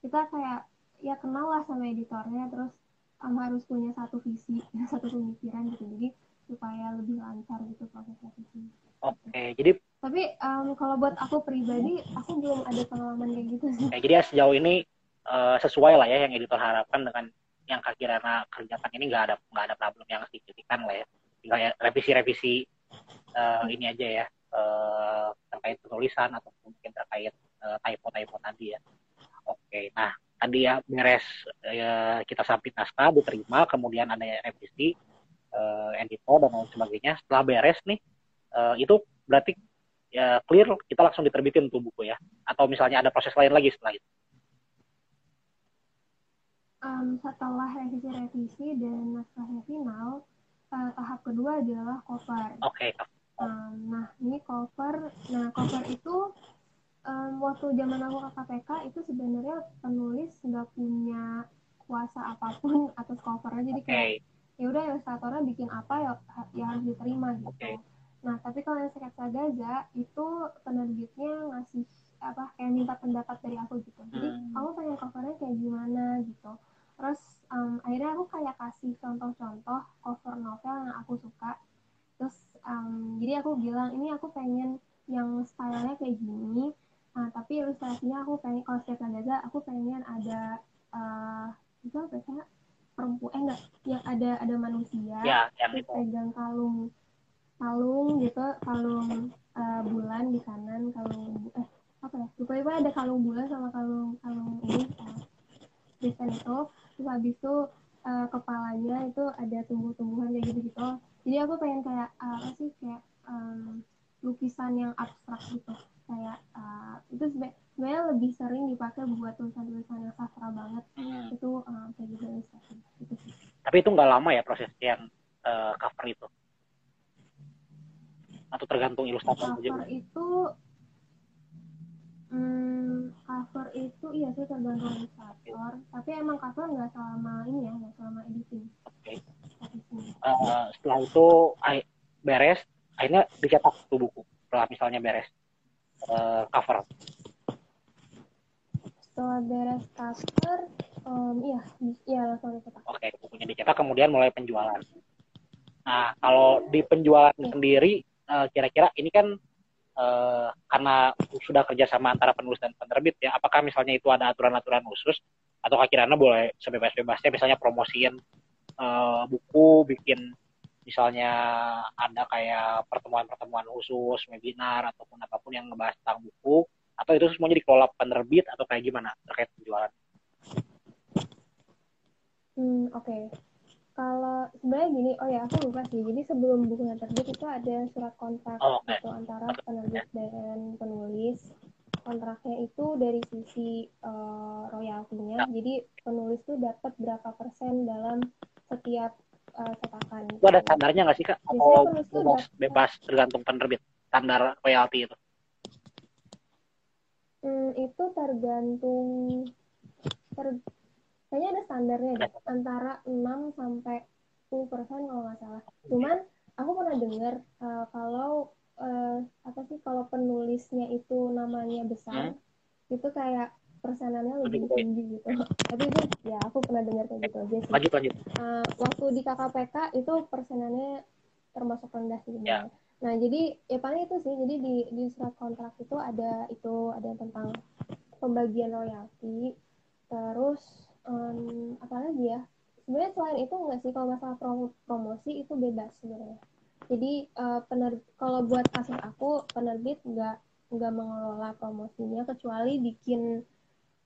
kita kayak ya kenal lah sama editornya, terus um, harus punya satu visi, (laughs) satu pemikiran gitu. Jadi supaya lebih lancar gitu proses revisi. Oke, okay, jadi tapi um, kalau buat aku pribadi, aku belum ada pengalaman kayak gitu. Sih. Okay, jadi sejauh ini uh, sesuai lah ya yang editor harapkan dengan yang Kak Kirana kerjakan ini nggak ada nggak ada problem yang signifikan lah ya. Tinggal ya revisi-revisi uh, ini aja ya uh, terkait penulisan atau mungkin terkait uh, typo-typo tadi ya. Oke nah tadi ya beres uh, kita submit naskah diterima kemudian ada revisi uh, editor dan lain sebagainya. Setelah beres nih uh, itu berarti ya clear kita langsung diterbitin tuh buku ya atau misalnya ada proses lain lagi setelah itu um, setelah revisi-revisi dan naskahnya final, uh, tahap kedua adalah cover. Oke. Okay. Um, nah, ini cover. Nah, cover itu um, waktu zaman aku ke KPK itu sebenarnya penulis nggak punya kuasa apa pun (laughs) atas covernya. Jadi okay. kayak ya udah ilustratornya bikin apa ya ya harus diterima gitu. Okay. Nah, tapi kalau yang sketsa Gaza itu penerbitnya ngasih apa kayak minta pendapat dari aku gitu. Jadi hmm. kamu pengen covernya kayak gimana gitu. Terus um, akhirnya aku kayak kasih contoh-contoh cover novel yang aku suka. Terus um, jadi aku bilang ini aku pengen yang stylenya kayak gini. Nah, tapi ilustrasinya aku pengen kalau setiap Gaza aku pengen ada uh, itu apa sih perempuan eh enggak yang ada ada manusia ya, terus pegang kalung kalung gitu kalung uh, bulan di kanan kalung eh apa ya? Lupa lupa ada kalung bulan sama kalung kalung ini uh, desain itu. Terus habis itu uh, kepalanya itu ada tumbuh-tumbuhan kayak gitu gitu jadi aku pengen kayak uh, apa sih kayak um, lukisan yang abstrak gitu. Kayak uh, itu sebenarnya lebih sering dipakai buat tulisan-tulisan yang sastra banget. Hmm. itu uh, kayak gitu gitu tapi itu nggak lama ya proses yang uh, cover itu atau tergantung ilustrator cover itu Hmm, cover itu iya sih tergantung ilustrator, tapi emang cover nggak selama ini ya, nggak selama editing. Oke. Okay. Uh, setelah itu beres, akhirnya dicetak tuh buku. Setelah misalnya beres uh, cover. Setelah beres cover, um, iya, iya langsung dicetak. Oke, okay, bukunya dicetak, kemudian mulai penjualan. Nah, kalau di penjualan okay. sendiri, kira-kira ini kan uh, karena sudah kerjasama antara penulis dan penerbit ya apakah misalnya itu ada aturan-aturan khusus atau akhirnya boleh sebebas-bebasnya misalnya promosiin uh, buku bikin misalnya ada kayak pertemuan-pertemuan khusus webinar ataupun apa pun yang ngebahas tentang buku atau itu semuanya dikelola penerbit atau kayak gimana terkait penjualan? Hmm, oke. Kalau sebenarnya gini oh ya aku lupa sih. Jadi sebelum bukunya terbit itu ada surat kontrak oh, okay. gitu antara penerbit dan penulis. Kontraknya itu dari sisi uh, royaltinya. Ya. jadi penulis tuh dapat berapa persen dalam setiap uh, cetakan itu ada standarnya nggak sih kak? Atau bebas, bebas tergantung penerbit standar royalti itu? Hmm, itu tergantung ter, kayaknya ada standarnya deh antara 6 sampai 10 persen kalau nggak salah. Cuman aku pernah dengar uh, kalau uh, apa sih kalau penulisnya itu namanya besar hmm? itu kayak persenannya lebih tinggi gitu. Tapi itu ya aku pernah dengar kayak gitu. Aja sih lanjut lanjut. uh, waktu di KKPK itu persenannya termasuk rendah sih ya. nah jadi ya paling itu sih. Jadi di di surat kontrak itu ada itu ada tentang pembagian royalti terus um, apa lagi ya? Sebenarnya selain itu enggak sih? Kalau masalah prom promosi itu bebas sebenarnya. Jadi uh, penerbit kalau buat kasus aku penerbit nggak nggak mengelola promosinya kecuali bikin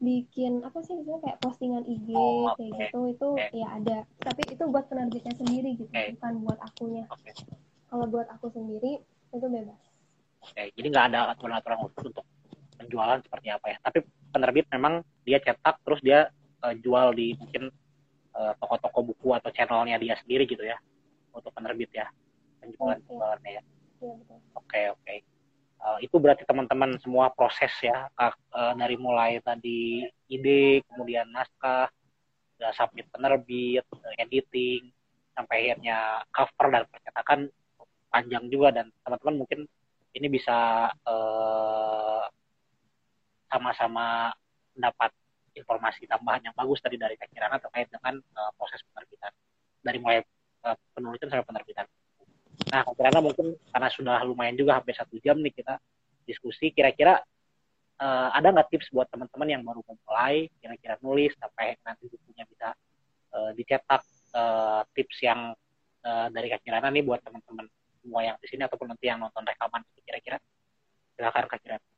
bikin apa sih misalnya kayak postingan IG oh, kayak gitu. Itu okay. ya ada. Tapi itu buat penerbitnya sendiri gitu okay. bukan buat akunya. Okay. kalau buat aku sendiri itu bebas. Oke okay. jadi nggak ada aturan-aturan khusus untuk penjualan seperti apa ya? Tapi penerbit memang dia cetak terus dia uh, jual di mungkin eh, toko-toko buku atau channelnya dia sendiri gitu ya untuk penerbit ya penjualan penjualannya ya. Iya, oke oke. Uh, itu berarti teman-teman semua proses ya uh, dari mulai tadi ide kemudian naskah udah submit penerbit editing sampai akhirnya cover dan percetakan panjang juga. Dan teman-teman mungkin ini bisa uh, sama-sama mendapat informasi tambahan yang bagus tadi dari Kak Kirana terkait dengan uh, proses penerbitan dari mulai uh, penulisan sampai penerbitan. Nah, Kak mungkin karena sudah lumayan juga hampir satu jam nih kita diskusi, kira-kira uh, ada nggak tips buat teman-teman yang baru memulai, kira-kira nulis sampai nanti bukunya bisa uh, dicetak, uh, tips yang uh, dari Kak Kirana nih buat teman-teman semua yang di sini ataupun nanti yang nonton rekaman kira-kira silakan Kak Kirana.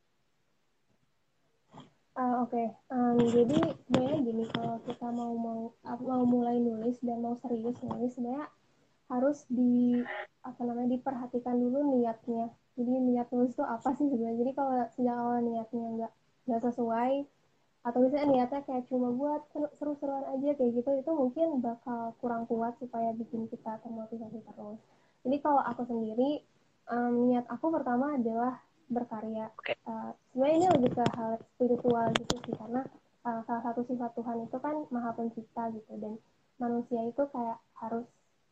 Uh, Oke, okay. um, jadi sebenarnya gini kalau kita mau mau mau mulai nulis dan mau serius nulis sebenarnya harus di apa namanya diperhatikan dulu niatnya. Jadi niat nulis itu apa sih sebenarnya? Jadi kalau sejak awal niatnya nggak nggak sesuai atau misalnya niatnya kayak cuma buat seru-seruan aja kayak gitu itu mungkin bakal kurang kuat supaya bikin kita termotivasi terus. Jadi kalau aku sendiri um, niat aku pertama adalah berkarya. Okay. Uh, sebenarnya ini lebih ke hal spiritual gitu sih karena uh, salah satu sifat Tuhan itu kan maha pencipta gitu dan manusia itu kayak harus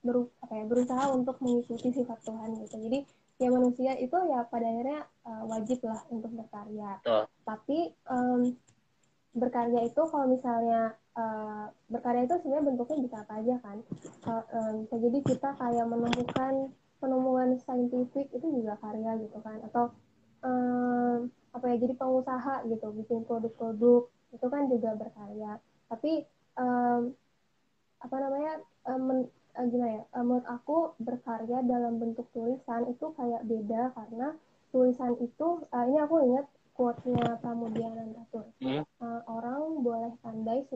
beru apa ya, berusaha untuk mengikuti sifat Tuhan gitu. Jadi ya manusia itu ya pada akhirnya uh, wajib lah untuk berkarya. Uh. Tapi um, berkarya itu kalau misalnya uh, berkarya itu sebenarnya bentuknya bisa apa aja kan. Uh, um, bisa jadi kita kayak menemukan penemuan saintifik itu juga karya gitu kan atau um, apa ya jadi pengusaha gitu bikin produk-produk itu kan juga berkarya tapi um, apa namanya um, gimana ya menurut aku berkarya dalam bentuk tulisan itu kayak beda karena tulisan itu uh, ini aku ingat quote-nya Pramudia Nandatur hmm. uh, orang boleh pandai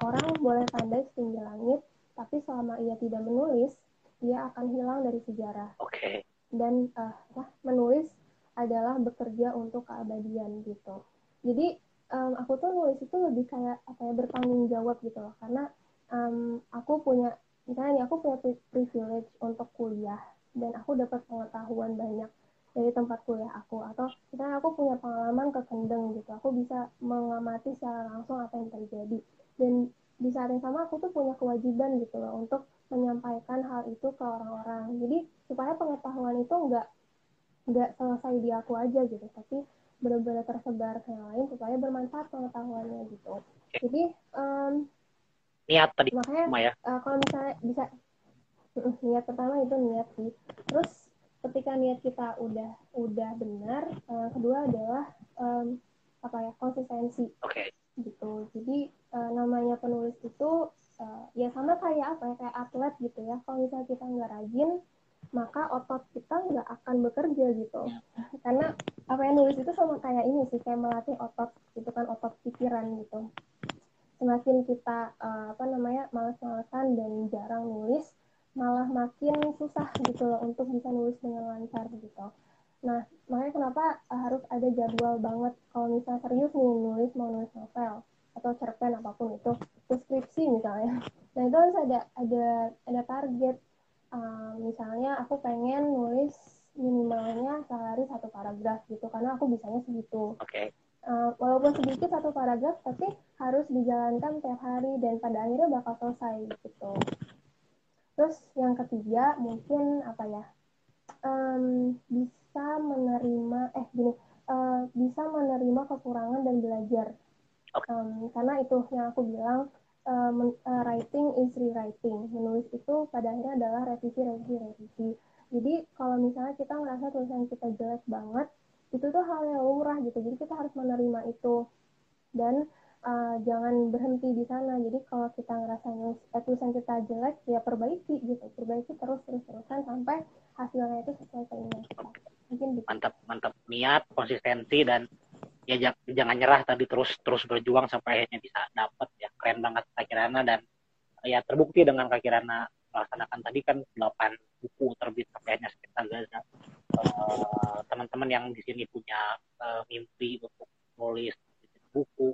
orang boleh pandai setinggi langit tapi selama ia tidak menulis ia akan hilang dari sejarah okay. dan uh, menulis adalah bekerja untuk keabadian gitu. Jadi um, aku tuh nulis itu lebih kayak apa ya bertanggung jawab gitu loh. Karena um, aku punya misalnya nih aku punya privilege untuk kuliah dan aku dapat pengetahuan banyak dari tempat kuliah aku. Atau misalnya aku punya pengalaman ke Kendeng gitu aku bisa mengamati secara langsung apa yang terjadi. Dan di saat yang sama aku tuh punya kewajiban gitu loh untuk menyampaikan hal itu ke orang-orang. Jadi supaya pengetahuan itu enggak nggak selesai di aku aja gitu tapi benar-benar tersebar ke yang lain supaya bermanfaat pengetahuannya gitu jadi um, niat tadi makanya ya. uh, kalau misalnya bisa niat pertama itu niat sih terus ketika niat kita udah udah benar uh, kedua adalah um, apa ya konsistensi okay. gitu jadi uh, namanya penulis itu uh, ya sama kayak apa ya kayak atlet gitu ya kalau misalnya kita nggak rajin maka otot kita nggak akan bekerja gitu. Karena apa yang nulis itu sama kayak ini sih kayak melatih otot gitu kan otot pikiran gitu. Semakin kita uh, apa namanya malas-malasan dan jarang nulis malah makin susah gitu loh untuk bisa nulis dengan lancar gitu. Nah makanya kenapa uh, harus ada jadwal banget. Kalau misalnya serius nih nulis mau nulis novel atau cerpen apa pun itu deskripsi misalnya. Nah itu harus ada ada ada target um, misalnya aku pengen nulis minimalnya sehari satu paragraf gitu karena aku bisanya segitu. Okay. Uh, walaupun sedikit satu paragraf tapi harus dijalankan tiap hari dan pada akhirnya bakal selesai gitu. Terus yang ketiga mungkin apa ya um, bisa menerima eh gini uh, bisa menerima kekurangan dan belajar. Um, karena itu yang aku bilang uh, writing is rewriting. Menulis itu pada akhirnya adalah revisi, revisi, revisi. Jadi kalau misalnya kita ngerasa tulisan kita jelek banget, itu tuh hal yang lumrah gitu. Jadi kita harus menerima itu. Dan uh, jangan berhenti di sana. Jadi kalau kita ngerasa tulisan kita jelek, ya perbaiki gitu, perbaiki terus terus terusan sampai hasilnya itu sesuai keinginan kita. Mungkin gitu. Mantap, mantap niat, konsistensi dan ya jangan nyerah tadi terus terus berjuang sampai akhirnya bisa dapat keren banget Kak Kirana. Dan ya terbukti dengan Kak Kirana melaksanakan tadi kan 8 buku terbit sampai sekitar Gaza uh, teman-teman yang di sini punya uh, mimpi untuk nulis buku.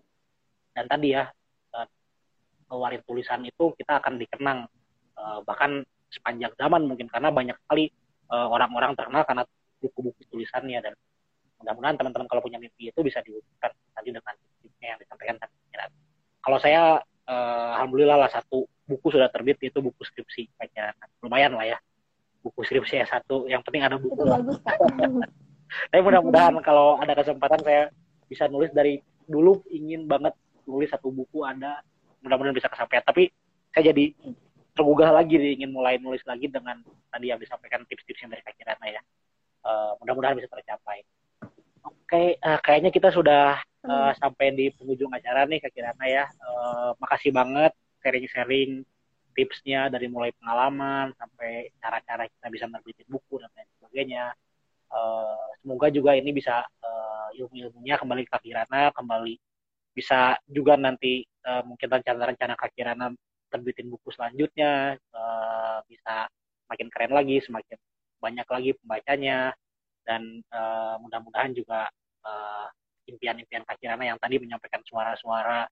Dan tadi ya uh, tulisan itu kita akan dikenang uh, bahkan sepanjang zaman mungkin karena banyak sekali uh, orang-orang terkenal karena buku-buku tulisannya. Dan mudah-mudahan teman-teman kalau punya mimpi itu bisa diwujudkan tadi dengan tipsnya yang disampaikan tadi kalau saya uh, alhamdulillah lah satu buku sudah terbit itu buku skripsi. Kayaknya lumayan lah ya. Buku skripsi ya satu. Yang penting ada buku itu bagus (laughs) tapi mudah-mudahan kalau ada kesempatan saya bisa nulis dari dulu. Ingin banget nulis satu buku ada. Mudah-mudahan bisa kesampaian. Tapi saya jadi tergugah lagi nih, ingin mulai nulis lagi dengan tadi yang disampaikan tips-tips yang dari Kak Kirana ya. Uh, mudah-mudahan bisa tercapai. Oke okay, uh, eh, kayaknya kita sudah uh, sampai di penghujung acara nih Kak Kirana ya. Uh, makasih banget sharing-sharing tipsnya dari mulai pengalaman sampai cara-cara kita bisa merbitin buku dan lain sebagainya. Uh, semoga juga ini bisa uh, ilmu-ilmunya kembali ke Kak Kirana kembali bisa juga nanti uh, mungkin rencana-rencana Kak Kirana terbitin buku selanjutnya uh, bisa makin keren lagi, semakin banyak lagi pembacanya. Dan uh, mudah-mudahan juga uh, impian-impian Kak Kirana yang tadi menyampaikan suara-suara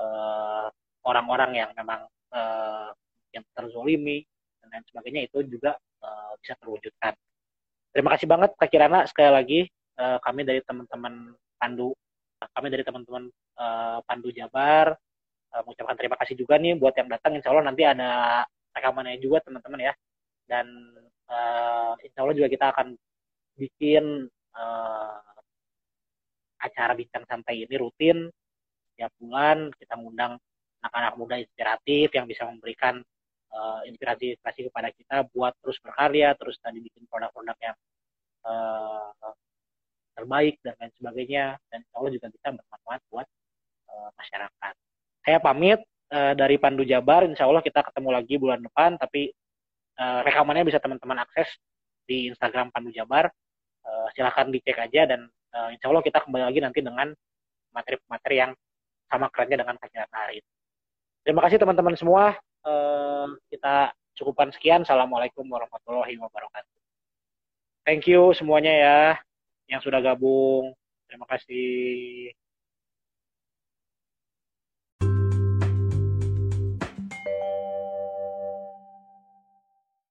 uh, orang-orang yang memang uh, yang terzolimi dan lain sebagainya itu juga uh, bisa terwujudkan. Terima kasih banget Kak Kirana sekali lagi uh, kami dari teman-teman Pandu kami dari teman-teman uh, Pandu Jabar uh, mengucapkan terima kasih juga nih buat yang datang. Insya Allah nanti ada rekamannya juga teman-teman ya. Dan uh, Insya Allah juga kita akan bikin acara bincang santai ini rutin setiap bulan. Kita mengundang anak-anak muda inspiratif yang bisa memberikan uh, inspirasi-inspirasi kepada kita buat terus berkarya, terus tadi bikin produk-produk yang uh, terbaik dan lain sebagainya dan Allah juga bisa bermanfaat buat uh, masyarakat. Saya pamit uh, dari Pandu Jabar, insya Allah kita ketemu lagi bulan depan, tapi uh, rekamannya bisa teman-teman akses di Instagram Pandu Jabar. Uh, silahkan dicek aja dan uh, insya Allah kita kembali lagi nanti dengan materi-materi yang sama kerennya dengan kajian hari ini. Terima kasih teman-teman semua. Uh, kita cukupkan sekian. Assalamualaikum warahmatullahi wabarakatuh. Thank you semuanya ya yang sudah gabung. Terima kasih.